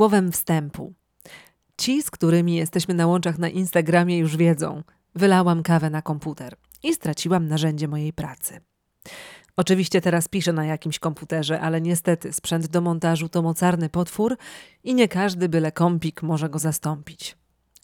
Słowem wstępu. Ci, z którymi jesteśmy na łączach na Instagramie, już wiedzą. Wylałam kawę na komputer i straciłam narzędzie mojej pracy. Oczywiście teraz piszę na jakimś komputerze, ale niestety sprzęt do montażu to mocarny potwór i nie każdy byle kompik może go zastąpić.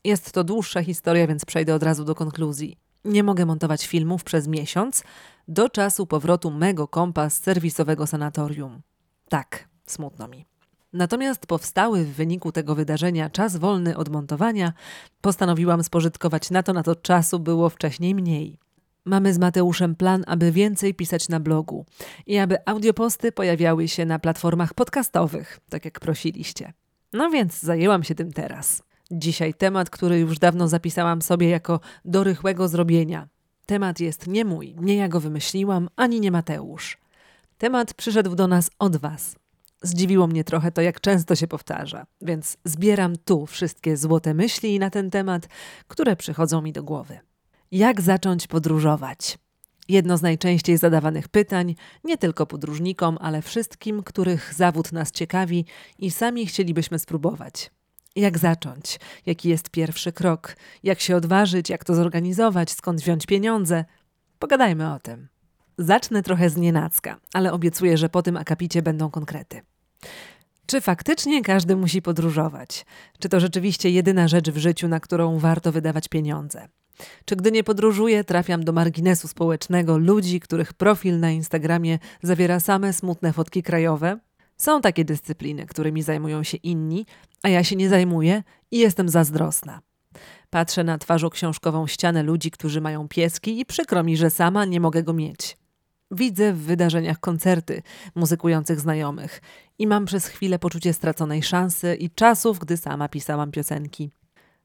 Jest to dłuższa historia, więc przejdę od razu do konkluzji. Nie mogę montować filmów przez miesiąc do czasu powrotu mego kompa z serwisowego sanatorium. Tak, smutno mi. Natomiast powstały w wyniku tego wydarzenia czas wolny od montowania, postanowiłam spożytkować na to, na to czasu było wcześniej mniej. Mamy z Mateuszem plan, aby więcej pisać na blogu i aby audioposty pojawiały się na platformach podcastowych, tak jak prosiliście. No więc zajęłam się tym teraz. Dzisiaj temat, który już dawno zapisałam sobie jako do rychłego zrobienia. Temat jest nie mój, nie ja go wymyśliłam, ani nie Mateusz. Temat przyszedł do nas od Was. Zdziwiło mnie trochę to, jak często się powtarza, więc zbieram tu wszystkie złote myśli na ten temat, które przychodzą mi do głowy. Jak zacząć podróżować? Jedno z najczęściej zadawanych pytań, nie tylko podróżnikom, ale wszystkim, których zawód nas ciekawi i sami chcielibyśmy spróbować. Jak zacząć? Jaki jest pierwszy krok? Jak się odważyć? Jak to zorganizować? Skąd wziąć pieniądze? Pogadajmy o tym. Zacznę trochę z nienacka, ale obiecuję, że po tym akapicie będą konkrety. Czy faktycznie każdy musi podróżować? Czy to rzeczywiście jedyna rzecz w życiu, na którą warto wydawać pieniądze? Czy gdy nie podróżuję, trafiam do marginesu społecznego ludzi, których profil na Instagramie zawiera same smutne fotki krajowe? Są takie dyscypliny, którymi zajmują się inni, a ja się nie zajmuję i jestem zazdrosna. Patrzę na twarzoksiążkową ścianę ludzi, którzy mają pieski i przykro mi, że sama nie mogę go mieć. Widzę w wydarzeniach koncerty muzykujących znajomych i mam przez chwilę poczucie straconej szansy i czasów, gdy sama pisałam piosenki.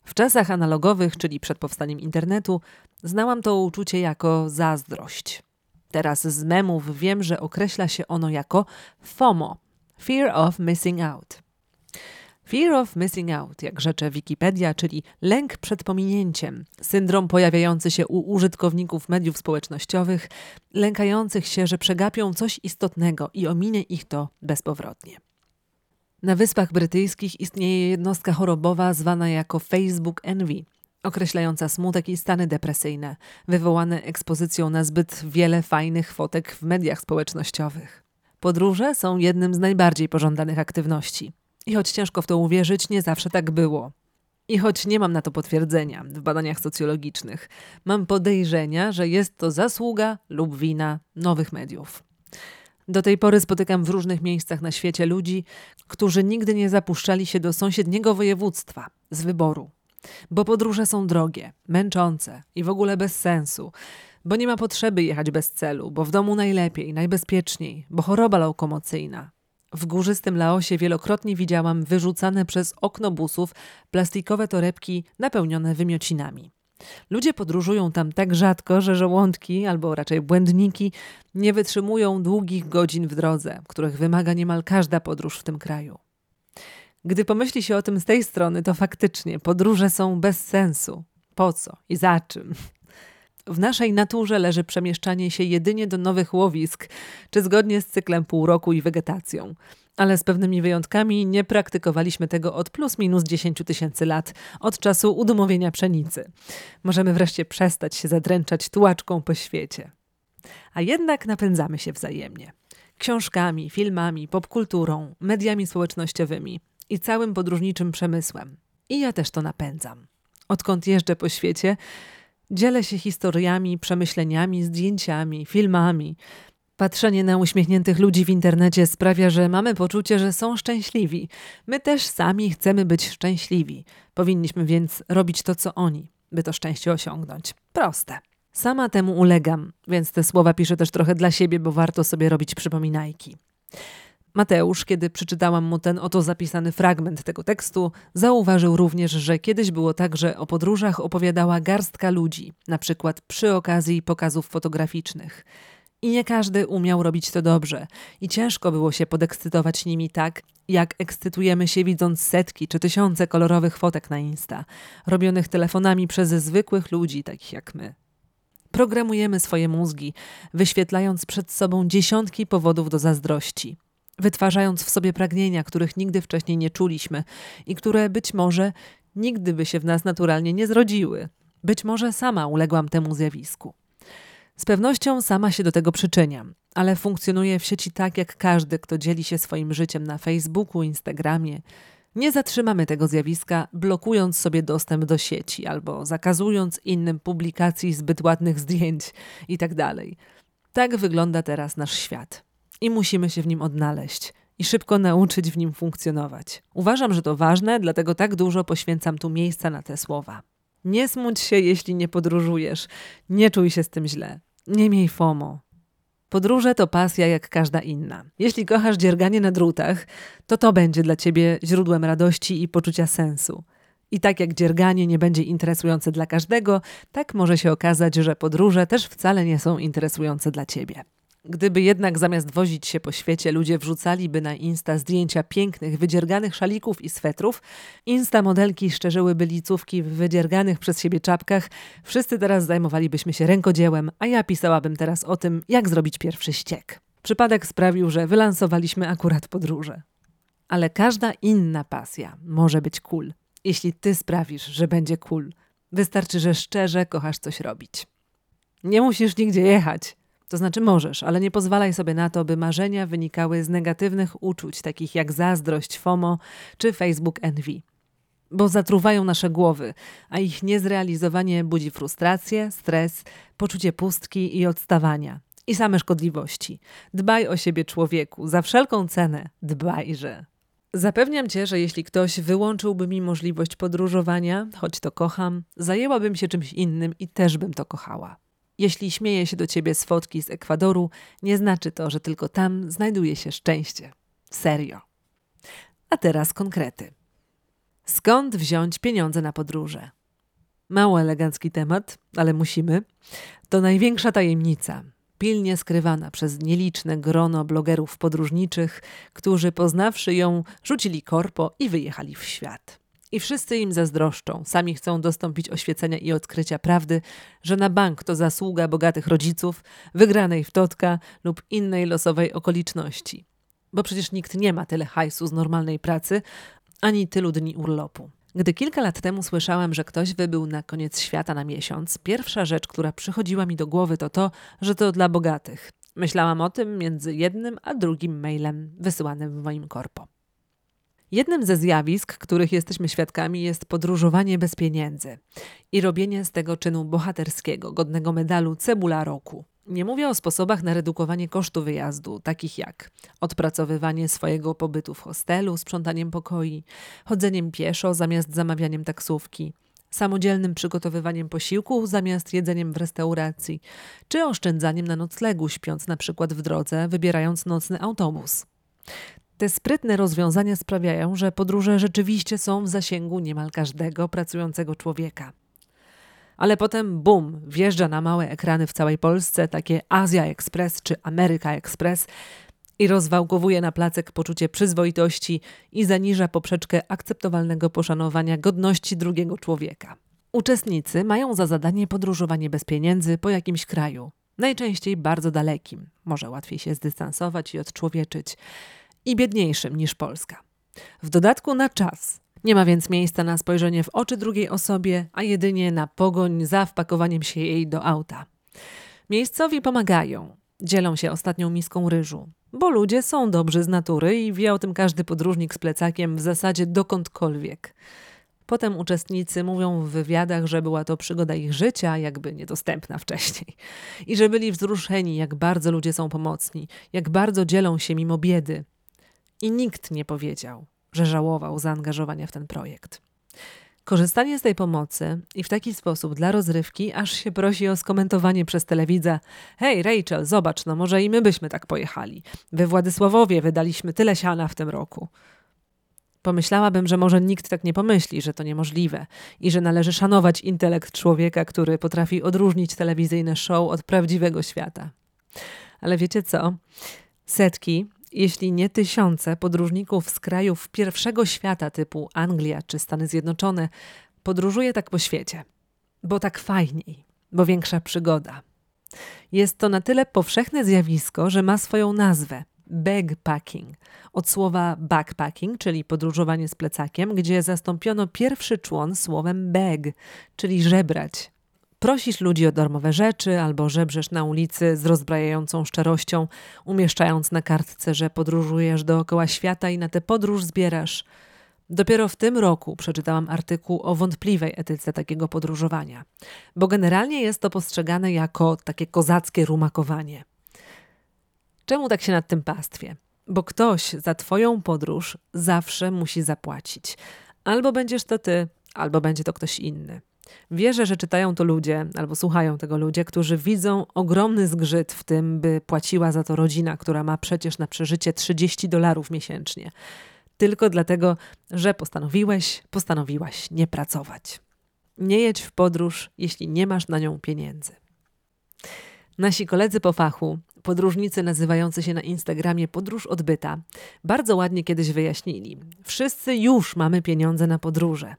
W czasach analogowych, czyli przed powstaniem internetu, znałam to uczucie jako zazdrość. Teraz z memów wiem, że określa się ono jako FOMO Fear of Missing Out. Fear of Missing Out, jak rzecze Wikipedia, czyli lęk przed pominięciem, syndrom pojawiający się u użytkowników mediów społecznościowych, lękających się, że przegapią coś istotnego i ominie ich to bezpowrotnie. Na Wyspach Brytyjskich istnieje jednostka chorobowa zwana jako Facebook Envy, określająca smutek i stany depresyjne, wywołane ekspozycją na zbyt wiele fajnych fotek w mediach społecznościowych. Podróże są jednym z najbardziej pożądanych aktywności. I choć ciężko w to uwierzyć, nie zawsze tak było. I choć nie mam na to potwierdzenia w badaniach socjologicznych, mam podejrzenia, że jest to zasługa lub wina nowych mediów. Do tej pory spotykam w różnych miejscach na świecie ludzi, którzy nigdy nie zapuszczali się do sąsiedniego województwa z wyboru. Bo podróże są drogie, męczące i w ogóle bez sensu. Bo nie ma potrzeby jechać bez celu, bo w domu najlepiej, najbezpieczniej, bo choroba lokomocyjna. W górzystym Laosie wielokrotnie widziałam wyrzucane przez okno busów plastikowe torebki napełnione wymiocinami. Ludzie podróżują tam tak rzadko, że żołądki, albo raczej błędniki, nie wytrzymują długich godzin w drodze, których wymaga niemal każda podróż w tym kraju. Gdy pomyśli się o tym z tej strony, to faktycznie podróże są bez sensu. Po co i za czym? W naszej naturze leży przemieszczanie się jedynie do nowych łowisk, czy zgodnie z cyklem pół roku i wegetacją. Ale z pewnymi wyjątkami nie praktykowaliśmy tego od plus minus 10 tysięcy lat, od czasu udomowienia pszenicy. Możemy wreszcie przestać się zadręczać tułaczką po świecie. A jednak napędzamy się wzajemnie. Książkami, filmami, popkulturą, mediami społecznościowymi i całym podróżniczym przemysłem. I ja też to napędzam. Odkąd jeżdżę po świecie, Dzielę się historiami, przemyśleniami, zdjęciami, filmami. Patrzenie na uśmiechniętych ludzi w internecie sprawia, że mamy poczucie, że są szczęśliwi. My też sami chcemy być szczęśliwi. Powinniśmy więc robić to, co oni, by to szczęście osiągnąć. Proste. Sama temu ulegam, więc te słowa piszę też trochę dla siebie, bo warto sobie robić przypominajki. Mateusz, kiedy przeczytałam mu ten oto zapisany fragment tego tekstu, zauważył również, że kiedyś było tak, że o podróżach opowiadała garstka ludzi, na przykład przy okazji pokazów fotograficznych. I nie każdy umiał robić to dobrze, i ciężko było się podekscytować nimi tak, jak ekscytujemy się widząc setki czy tysiące kolorowych fotek na Insta, robionych telefonami przez zwykłych ludzi, takich jak my. Programujemy swoje mózgi, wyświetlając przed sobą dziesiątki powodów do zazdrości wytwarzając w sobie pragnienia, których nigdy wcześniej nie czuliśmy i które być może nigdy by się w nas naturalnie nie zrodziły. Być może sama uległam temu zjawisku. Z pewnością sama się do tego przyczyniam, ale funkcjonuję w sieci tak jak każdy, kto dzieli się swoim życiem na Facebooku, Instagramie. Nie zatrzymamy tego zjawiska, blokując sobie dostęp do sieci albo zakazując innym publikacji zbyt ładnych zdjęć itd. Tak, tak wygląda teraz nasz świat i musimy się w nim odnaleźć i szybko nauczyć w nim funkcjonować. Uważam, że to ważne, dlatego tak dużo poświęcam tu miejsca na te słowa. Nie smuć się, jeśli nie podróżujesz. Nie czuj się z tym źle. Nie miej FOMO. Podróże to pasja jak każda inna. Jeśli kochasz dzierganie na drutach, to to będzie dla ciebie źródłem radości i poczucia sensu. I tak jak dzierganie nie będzie interesujące dla każdego, tak może się okazać, że podróże też wcale nie są interesujące dla ciebie. Gdyby jednak zamiast wozić się po świecie ludzie wrzucaliby na Insta zdjęcia pięknych, wydzierganych szalików i swetrów, Insta modelki szczerzyłyby licówki w wydzierganych przez siebie czapkach, wszyscy teraz zajmowalibyśmy się rękodziełem, a ja pisałabym teraz o tym, jak zrobić pierwszy ściek. Przypadek sprawił, że wylansowaliśmy akurat podróże. Ale każda inna pasja może być cool, jeśli ty sprawisz, że będzie cool. Wystarczy, że szczerze kochasz coś robić. Nie musisz nigdzie jechać. To znaczy możesz, ale nie pozwalaj sobie na to, by marzenia wynikały z negatywnych uczuć, takich jak zazdrość, FOMO czy Facebook Envy. Bo zatruwają nasze głowy, a ich niezrealizowanie budzi frustrację, stres, poczucie pustki i odstawania. I same szkodliwości. Dbaj o siebie, człowieku, za wszelką cenę dbajże. Zapewniam cię, że jeśli ktoś wyłączyłby mi możliwość podróżowania, choć to kocham, zajęłabym się czymś innym i też bym to kochała. Jeśli śmieje się do ciebie z fotki z Ekwadoru, nie znaczy to, że tylko tam znajduje się szczęście. Serio. A teraz konkrety. Skąd wziąć pieniądze na podróże? Mało elegancki temat, ale musimy. To największa tajemnica, pilnie skrywana przez nieliczne grono blogerów podróżniczych, którzy poznawszy ją, rzucili korpo i wyjechali w świat. I wszyscy im zazdroszczą, sami chcą dostąpić oświecenia i odkrycia prawdy, że na bank to zasługa bogatych rodziców, wygranej w totka lub innej losowej okoliczności. Bo przecież nikt nie ma tyle hajsu z normalnej pracy, ani tylu dni urlopu. Gdy kilka lat temu słyszałem, że ktoś wybył na koniec świata na miesiąc, pierwsza rzecz, która przychodziła mi do głowy, to to, że to dla bogatych. Myślałam o tym między jednym a drugim mailem wysyłanym w moim korpo. Jednym ze zjawisk, których jesteśmy świadkami, jest podróżowanie bez pieniędzy i robienie z tego czynu bohaterskiego, godnego medalu cebula roku. Nie mówię o sposobach na redukowanie kosztu wyjazdu, takich jak odpracowywanie swojego pobytu w hostelu, sprzątaniem pokoi, chodzeniem pieszo zamiast zamawianiem taksówki, samodzielnym przygotowywaniem posiłku zamiast jedzeniem w restauracji, czy oszczędzaniem na noclegu, śpiąc na przykład w drodze, wybierając nocny autobus. Te sprytne rozwiązania sprawiają, że podróże rzeczywiście są w zasięgu niemal każdego pracującego człowieka. Ale potem bum, wjeżdża na małe ekrany w całej Polsce takie Azja Express czy Ameryka Express i rozwałkowuje na placek poczucie przyzwoitości i zaniża poprzeczkę akceptowalnego poszanowania godności drugiego człowieka. Uczestnicy mają za zadanie podróżowanie bez pieniędzy po jakimś kraju, najczęściej bardzo dalekim, może łatwiej się zdystansować i odczłowieczyć i biedniejszym niż Polska. W dodatku na czas. Nie ma więc miejsca na spojrzenie w oczy drugiej osobie, a jedynie na pogoń za wpakowaniem się jej do auta. Miejscowi pomagają, dzielą się ostatnią miską ryżu, bo ludzie są dobrzy z natury i wie o tym każdy podróżnik z plecakiem w zasadzie dokądkolwiek. Potem uczestnicy mówią w wywiadach, że była to przygoda ich życia, jakby niedostępna wcześniej. I że byli wzruszeni, jak bardzo ludzie są pomocni, jak bardzo dzielą się mimo biedy, i nikt nie powiedział, że żałował zaangażowania w ten projekt. Korzystanie z tej pomocy i w taki sposób dla rozrywki, aż się prosi o skomentowanie przez telewidza: Hej, Rachel, zobacz, no może i my byśmy tak pojechali. We Władysławowie wydaliśmy tyle siana w tym roku. Pomyślałabym, że może nikt tak nie pomyśli, że to niemożliwe i że należy szanować intelekt człowieka, który potrafi odróżnić telewizyjne show od prawdziwego świata. Ale wiecie co? Setki, jeśli nie tysiące podróżników z krajów pierwszego świata typu Anglia czy Stany Zjednoczone podróżuje tak po świecie. Bo tak fajniej, bo większa przygoda. Jest to na tyle powszechne zjawisko, że ma swoją nazwę bagpacking, od słowa backpacking, czyli podróżowanie z plecakiem, gdzie zastąpiono pierwszy człon słowem bag, czyli żebrać. Prosisz ludzi o darmowe rzeczy albo żebrzesz na ulicy z rozbrajającą szczerością, umieszczając na kartce, że podróżujesz dookoła świata i na tę podróż zbierasz. Dopiero w tym roku przeczytałam artykuł o wątpliwej etyce takiego podróżowania, bo generalnie jest to postrzegane jako takie kozackie rumakowanie. Czemu tak się nad tym pastwie? Bo ktoś za Twoją podróż zawsze musi zapłacić. Albo będziesz to Ty, albo będzie to ktoś inny. Wierzę, że czytają to ludzie, albo słuchają tego ludzie, którzy widzą ogromny zgrzyt w tym, by płaciła za to rodzina, która ma przecież na przeżycie 30 dolarów miesięcznie. Tylko dlatego, że postanowiłeś, postanowiłaś nie pracować. Nie jedź w podróż, jeśli nie masz na nią pieniędzy. Nasi koledzy po fachu, podróżnicy nazywający się na Instagramie Podróż Odbyta, bardzo ładnie kiedyś wyjaśnili. Wszyscy już mamy pieniądze na podróże.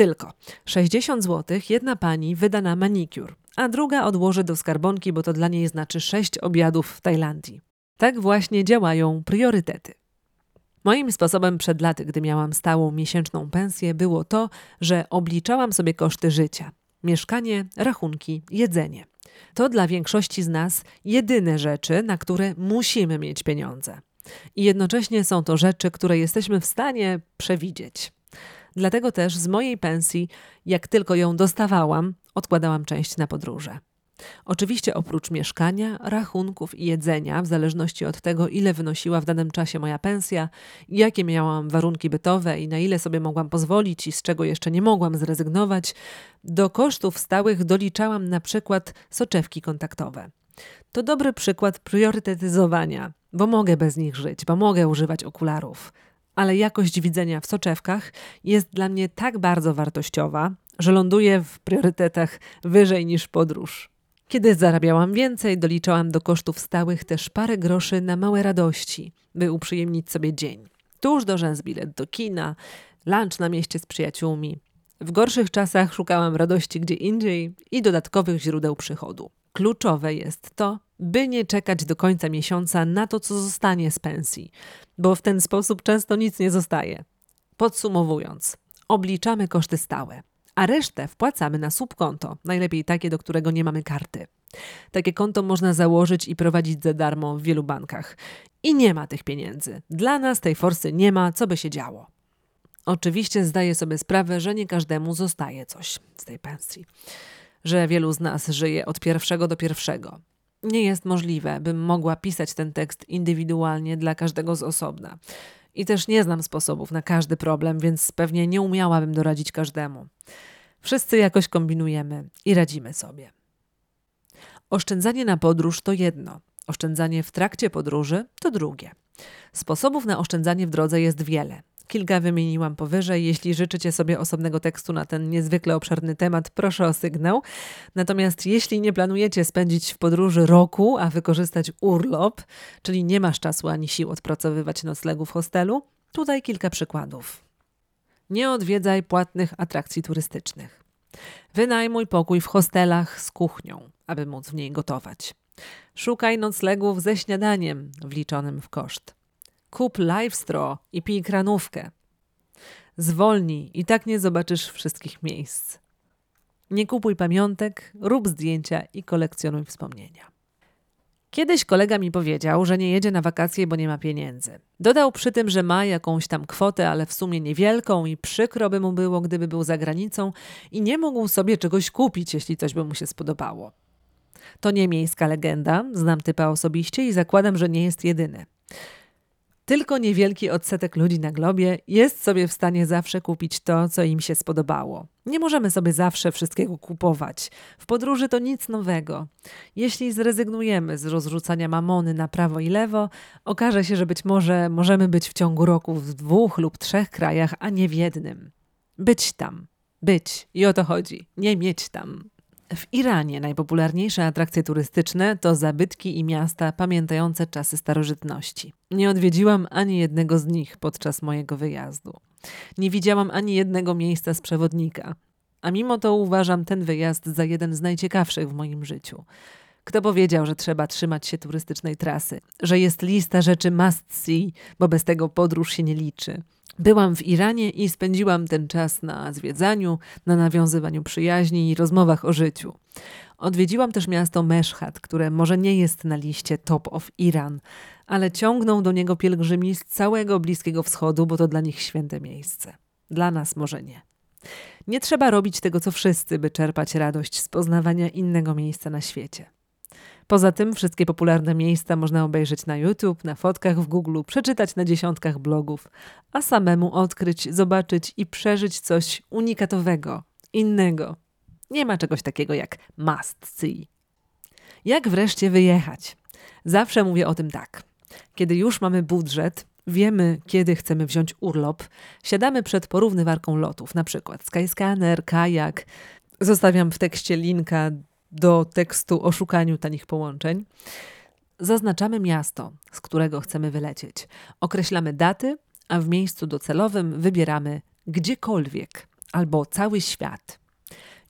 Tylko 60 zł jedna pani wyda na manikur, a druga odłoży do skarbonki, bo to dla niej znaczy 6 obiadów w Tajlandii. Tak właśnie działają priorytety. Moim sposobem przed laty, gdy miałam stałą miesięczną pensję, było to, że obliczałam sobie koszty życia: mieszkanie, rachunki, jedzenie. To dla większości z nas jedyne rzeczy, na które musimy mieć pieniądze. I jednocześnie są to rzeczy, które jesteśmy w stanie przewidzieć. Dlatego też z mojej pensji, jak tylko ją dostawałam, odkładałam część na podróże. Oczywiście oprócz mieszkania, rachunków i jedzenia, w zależności od tego, ile wynosiła w danym czasie moja pensja, jakie miałam warunki bytowe i na ile sobie mogłam pozwolić i z czego jeszcze nie mogłam zrezygnować, do kosztów stałych doliczałam na przykład soczewki kontaktowe. To dobry przykład priorytetyzowania, bo mogę bez nich żyć, bo mogę używać okularów. Ale jakość widzenia w soczewkach jest dla mnie tak bardzo wartościowa, że ląduje w priorytetach wyżej niż podróż. Kiedy zarabiałam więcej, doliczałam do kosztów stałych też parę groszy na małe radości, by uprzyjemnić sobie dzień. Tuż do rzęs bilet do kina, lunch na mieście z przyjaciółmi. W gorszych czasach szukałam radości gdzie indziej i dodatkowych źródeł przychodu. Kluczowe jest to, by nie czekać do końca miesiąca na to, co zostanie z pensji, bo w ten sposób często nic nie zostaje. Podsumowując, obliczamy koszty stałe a resztę wpłacamy na subkonto, najlepiej takie, do którego nie mamy karty. Takie konto można założyć i prowadzić za darmo w wielu bankach. I nie ma tych pieniędzy. Dla nas tej forsy nie ma, co by się działo. Oczywiście zdaję sobie sprawę, że nie każdemu zostaje coś z tej pensji. Że wielu z nas żyje od pierwszego do pierwszego. Nie jest możliwe, bym mogła pisać ten tekst indywidualnie dla każdego z osobna. I też nie znam sposobów na każdy problem, więc pewnie nie umiałabym doradzić każdemu. Wszyscy jakoś kombinujemy i radzimy sobie. Oszczędzanie na podróż to jedno, oszczędzanie w trakcie podróży to drugie. Sposobów na oszczędzanie w drodze jest wiele. Kilka wymieniłam powyżej. Jeśli życzycie sobie osobnego tekstu na ten niezwykle obszerny temat, proszę o sygnał. Natomiast jeśli nie planujecie spędzić w podróży roku, a wykorzystać urlop, czyli nie masz czasu ani sił odpracowywać noclegu w hostelu, tutaj kilka przykładów. Nie odwiedzaj płatnych atrakcji turystycznych. Wynajmuj pokój w hostelach z kuchnią, aby móc w niej gotować. Szukaj noclegów ze śniadaniem wliczonym w koszt. Kup livestro i pij kranówkę. Zwolnij i tak nie zobaczysz wszystkich miejsc. Nie kupuj pamiątek, rób zdjęcia i kolekcjonuj wspomnienia. Kiedyś kolega mi powiedział, że nie jedzie na wakacje, bo nie ma pieniędzy. Dodał przy tym, że ma jakąś tam kwotę, ale w sumie niewielką i przykro by mu było, gdyby był za granicą i nie mógł sobie czegoś kupić, jeśli coś by mu się spodobało. To nie miejska legenda, znam typa osobiście i zakładam, że nie jest jedyny. Tylko niewielki odsetek ludzi na globie jest sobie w stanie zawsze kupić to, co im się spodobało. Nie możemy sobie zawsze wszystkiego kupować. W podróży to nic nowego. Jeśli zrezygnujemy z rozrzucania mamony na prawo i lewo, okaże się, że być może możemy być w ciągu roku w dwóch lub trzech krajach, a nie w jednym. Być tam. Być. I o to chodzi. Nie mieć tam. W Iranie najpopularniejsze atrakcje turystyczne to zabytki i miasta pamiętające czasy starożytności. Nie odwiedziłam ani jednego z nich podczas mojego wyjazdu. Nie widziałam ani jednego miejsca z przewodnika. A mimo to uważam ten wyjazd za jeden z najciekawszych w moim życiu. Kto powiedział, że trzeba trzymać się turystycznej trasy, że jest lista rzeczy must see, bo bez tego podróż się nie liczy. Byłam w Iranie i spędziłam ten czas na zwiedzaniu, na nawiązywaniu przyjaźni i rozmowach o życiu. Odwiedziłam też miasto Meszhat, które może nie jest na liście Top of Iran, ale ciągną do niego pielgrzymi z całego Bliskiego Wschodu, bo to dla nich święte miejsce. Dla nas może nie. Nie trzeba robić tego, co wszyscy, by czerpać radość z poznawania innego miejsca na świecie. Poza tym wszystkie popularne miejsca można obejrzeć na YouTube, na fotkach w Google, przeczytać na dziesiątkach blogów, a samemu odkryć, zobaczyć i przeżyć coś unikatowego, innego. Nie ma czegoś takiego jak must see. Jak wreszcie wyjechać? Zawsze mówię o tym tak. Kiedy już mamy budżet, wiemy, kiedy chcemy wziąć urlop, siadamy przed porównywarką lotów, na przykład Skyscanner, Kajak. Zostawiam w tekście linka do tekstu o szukaniu tanich połączeń. Zaznaczamy miasto, z którego chcemy wylecieć. Określamy daty, a w miejscu docelowym wybieramy gdziekolwiek albo cały świat.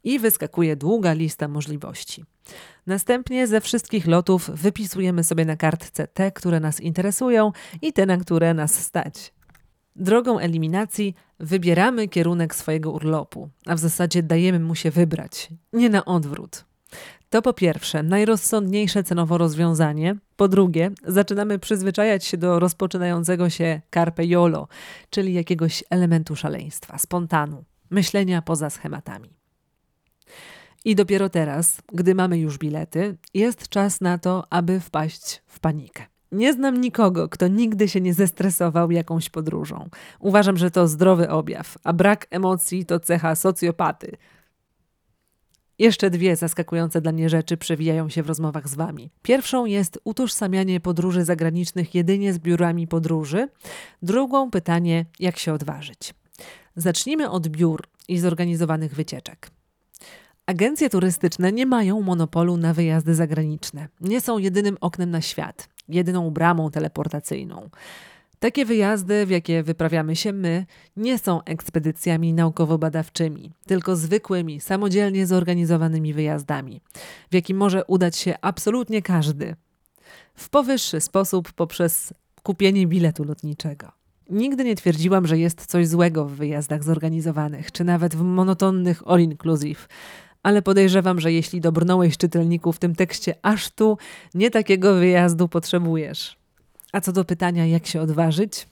I wyskakuje długa lista możliwości. Następnie ze wszystkich lotów wypisujemy sobie na kartce te, które nas interesują i te, na które nas stać. Drogą eliminacji wybieramy kierunek swojego urlopu, a w zasadzie dajemy mu się wybrać, nie na odwrót. To po pierwsze najrozsądniejsze cenowo rozwiązanie. Po drugie, zaczynamy przyzwyczajać się do rozpoczynającego się carpe jolo, czyli jakiegoś elementu szaleństwa, spontanu, myślenia poza schematami. I dopiero teraz, gdy mamy już bilety, jest czas na to, aby wpaść w panikę. Nie znam nikogo, kto nigdy się nie zestresował jakąś podróżą. Uważam, że to zdrowy objaw, a brak emocji to cecha socjopaty. Jeszcze dwie zaskakujące dla mnie rzeczy przewijają się w rozmowach z Wami. Pierwszą jest utożsamianie podróży zagranicznych jedynie z biurami podróży. Drugą pytanie, jak się odważyć. Zacznijmy od biur i zorganizowanych wycieczek. Agencje turystyczne nie mają monopolu na wyjazdy zagraniczne. Nie są jedynym oknem na świat, jedyną bramą teleportacyjną. Takie wyjazdy, w jakie wyprawiamy się my, nie są ekspedycjami naukowo-badawczymi, tylko zwykłymi, samodzielnie zorganizowanymi wyjazdami, w jakim może udać się absolutnie każdy. W powyższy sposób poprzez kupienie biletu lotniczego. Nigdy nie twierdziłam, że jest coś złego w wyjazdach zorganizowanych, czy nawet w monotonnych all-inclusive ale podejrzewam, że jeśli dobrnąłeś czytelniku w tym tekście aż tu, nie takiego wyjazdu potrzebujesz. A co do pytania, jak się odważyć?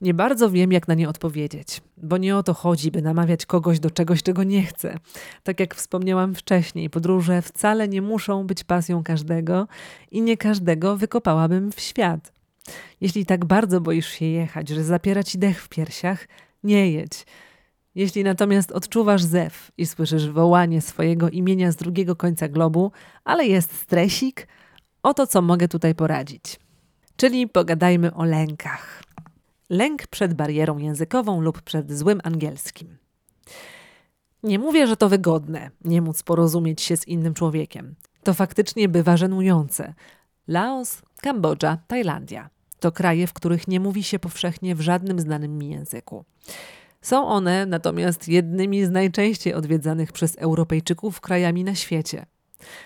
Nie bardzo wiem, jak na nie odpowiedzieć, bo nie o to chodzi, by namawiać kogoś do czegoś, czego nie chce. Tak jak wspomniałam wcześniej, podróże wcale nie muszą być pasją każdego i nie każdego wykopałabym w świat. Jeśli tak bardzo boisz się jechać, że zapiera ci dech w piersiach, nie jedź. Jeśli natomiast odczuwasz zew i słyszysz wołanie swojego imienia z drugiego końca globu, ale jest stresik, oto co mogę tutaj poradzić. Czyli pogadajmy o lękach. Lęk przed barierą językową lub przed złym angielskim. Nie mówię, że to wygodne, nie móc porozumieć się z innym człowiekiem. To faktycznie bywa żenujące. Laos, Kambodża, Tajlandia to kraje, w których nie mówi się powszechnie w żadnym znanym mi języku. Są one natomiast jednymi z najczęściej odwiedzanych przez Europejczyków krajami na świecie.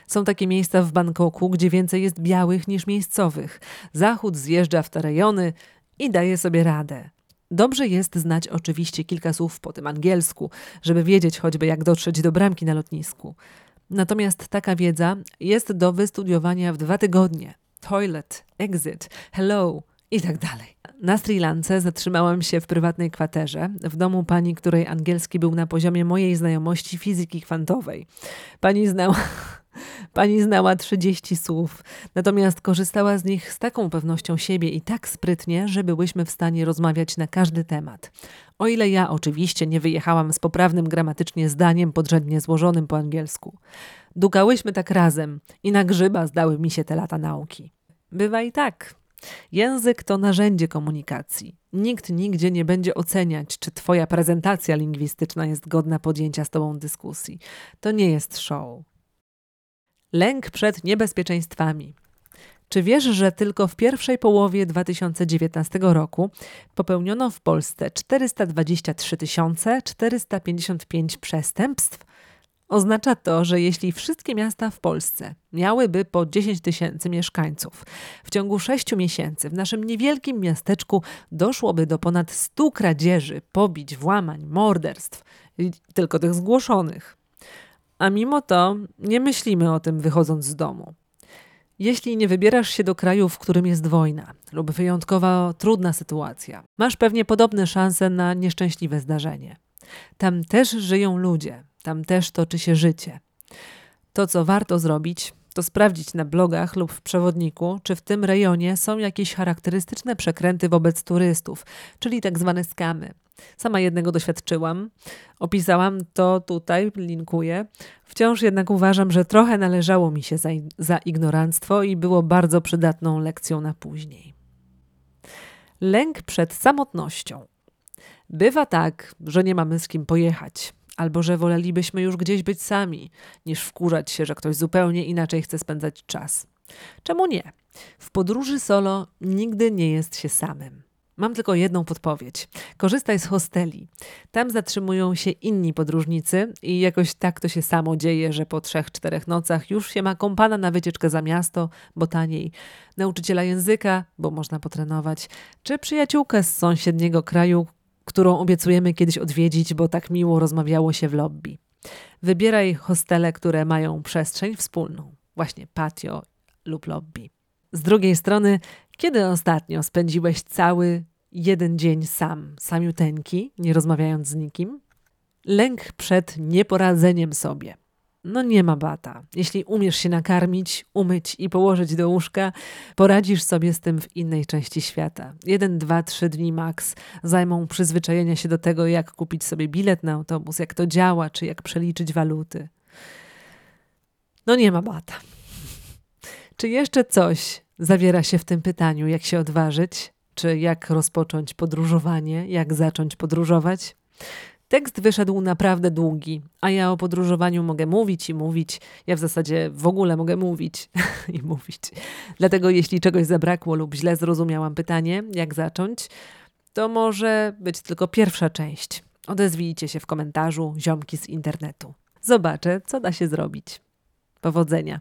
Są takie miejsca w Bangkoku, gdzie więcej jest białych niż miejscowych. Zachód zjeżdża w te rejony i daje sobie radę. Dobrze jest znać oczywiście kilka słów po tym angielsku, żeby wiedzieć choćby jak dotrzeć do bramki na lotnisku. Natomiast taka wiedza jest do wystudiowania w dwa tygodnie. Toilet, exit, hello i tak dalej. Na Sri Lance zatrzymałam się w prywatnej kwaterze, w domu pani, której angielski był na poziomie mojej znajomości fizyki kwantowej. Pani znała. Pani znała 30 słów, natomiast korzystała z nich z taką pewnością siebie i tak sprytnie, że byłyśmy w stanie rozmawiać na każdy temat. O ile ja oczywiście nie wyjechałam z poprawnym gramatycznie zdaniem podrzędnie złożonym po angielsku. Dukałyśmy tak razem i na grzyba zdały mi się te lata nauki. Bywa i tak. Język to narzędzie komunikacji. Nikt nigdzie nie będzie oceniać, czy Twoja prezentacja lingwistyczna jest godna podjęcia z Tobą dyskusji. To nie jest show. Lęk przed niebezpieczeństwami. Czy wiesz, że tylko w pierwszej połowie 2019 roku popełniono w Polsce 423 455 przestępstw? Oznacza to, że jeśli wszystkie miasta w Polsce miałyby po 10 tysięcy mieszkańców, w ciągu 6 miesięcy w naszym niewielkim miasteczku doszłoby do ponad 100 kradzieży, pobić, włamań, morderstw, tylko tych zgłoszonych. A mimo to nie myślimy o tym wychodząc z domu. Jeśli nie wybierasz się do kraju, w którym jest wojna lub wyjątkowo trudna sytuacja, masz pewnie podobne szanse na nieszczęśliwe zdarzenie. Tam też żyją ludzie, tam też toczy się życie. To, co warto zrobić, to sprawdzić na blogach lub w przewodniku, czy w tym rejonie są jakieś charakterystyczne przekręty wobec turystów, czyli tak zwane skamy. Sama jednego doświadczyłam. Opisałam to tutaj, linkuję. Wciąż jednak uważam, że trochę należało mi się za, za ignoranstwo i było bardzo przydatną lekcją na później. Lęk przed samotnością. Bywa tak, że nie mamy z kim pojechać, albo że wolelibyśmy już gdzieś być sami, niż wkurzać się, że ktoś zupełnie inaczej chce spędzać czas. Czemu nie? W podróży solo nigdy nie jest się samym. Mam tylko jedną podpowiedź. Korzystaj z hosteli. Tam zatrzymują się inni podróżnicy i jakoś tak to się samo dzieje, że po trzech, czterech nocach już się ma kompana na wycieczkę za miasto, bo taniej, nauczyciela języka, bo można potrenować, czy przyjaciółkę z sąsiedniego kraju, którą obiecujemy kiedyś odwiedzić, bo tak miło rozmawiało się w lobby. Wybieraj hostele, które mają przestrzeń wspólną, właśnie patio lub lobby. Z drugiej strony, kiedy ostatnio spędziłeś cały jeden dzień sam, samiuteńki, nie rozmawiając z nikim? Lęk przed nieporadzeniem sobie. No nie ma bata. Jeśli umiesz się nakarmić, umyć i położyć do łóżka, poradzisz sobie z tym w innej części świata. Jeden, dwa, trzy dni max zajmą przyzwyczajenia się do tego, jak kupić sobie bilet na autobus, jak to działa, czy jak przeliczyć waluty. No nie ma bata. Czy jeszcze coś zawiera się w tym pytaniu, jak się odważyć, czy jak rozpocząć podróżowanie, jak zacząć podróżować? Tekst wyszedł naprawdę długi, a ja o podróżowaniu mogę mówić i mówić. Ja w zasadzie w ogóle mogę mówić i mówić. Dlatego jeśli czegoś zabrakło lub źle zrozumiałam pytanie, jak zacząć, to może być tylko pierwsza część. Odezwijcie się w komentarzu, ziomki z internetu. Zobaczę, co da się zrobić. Powodzenia.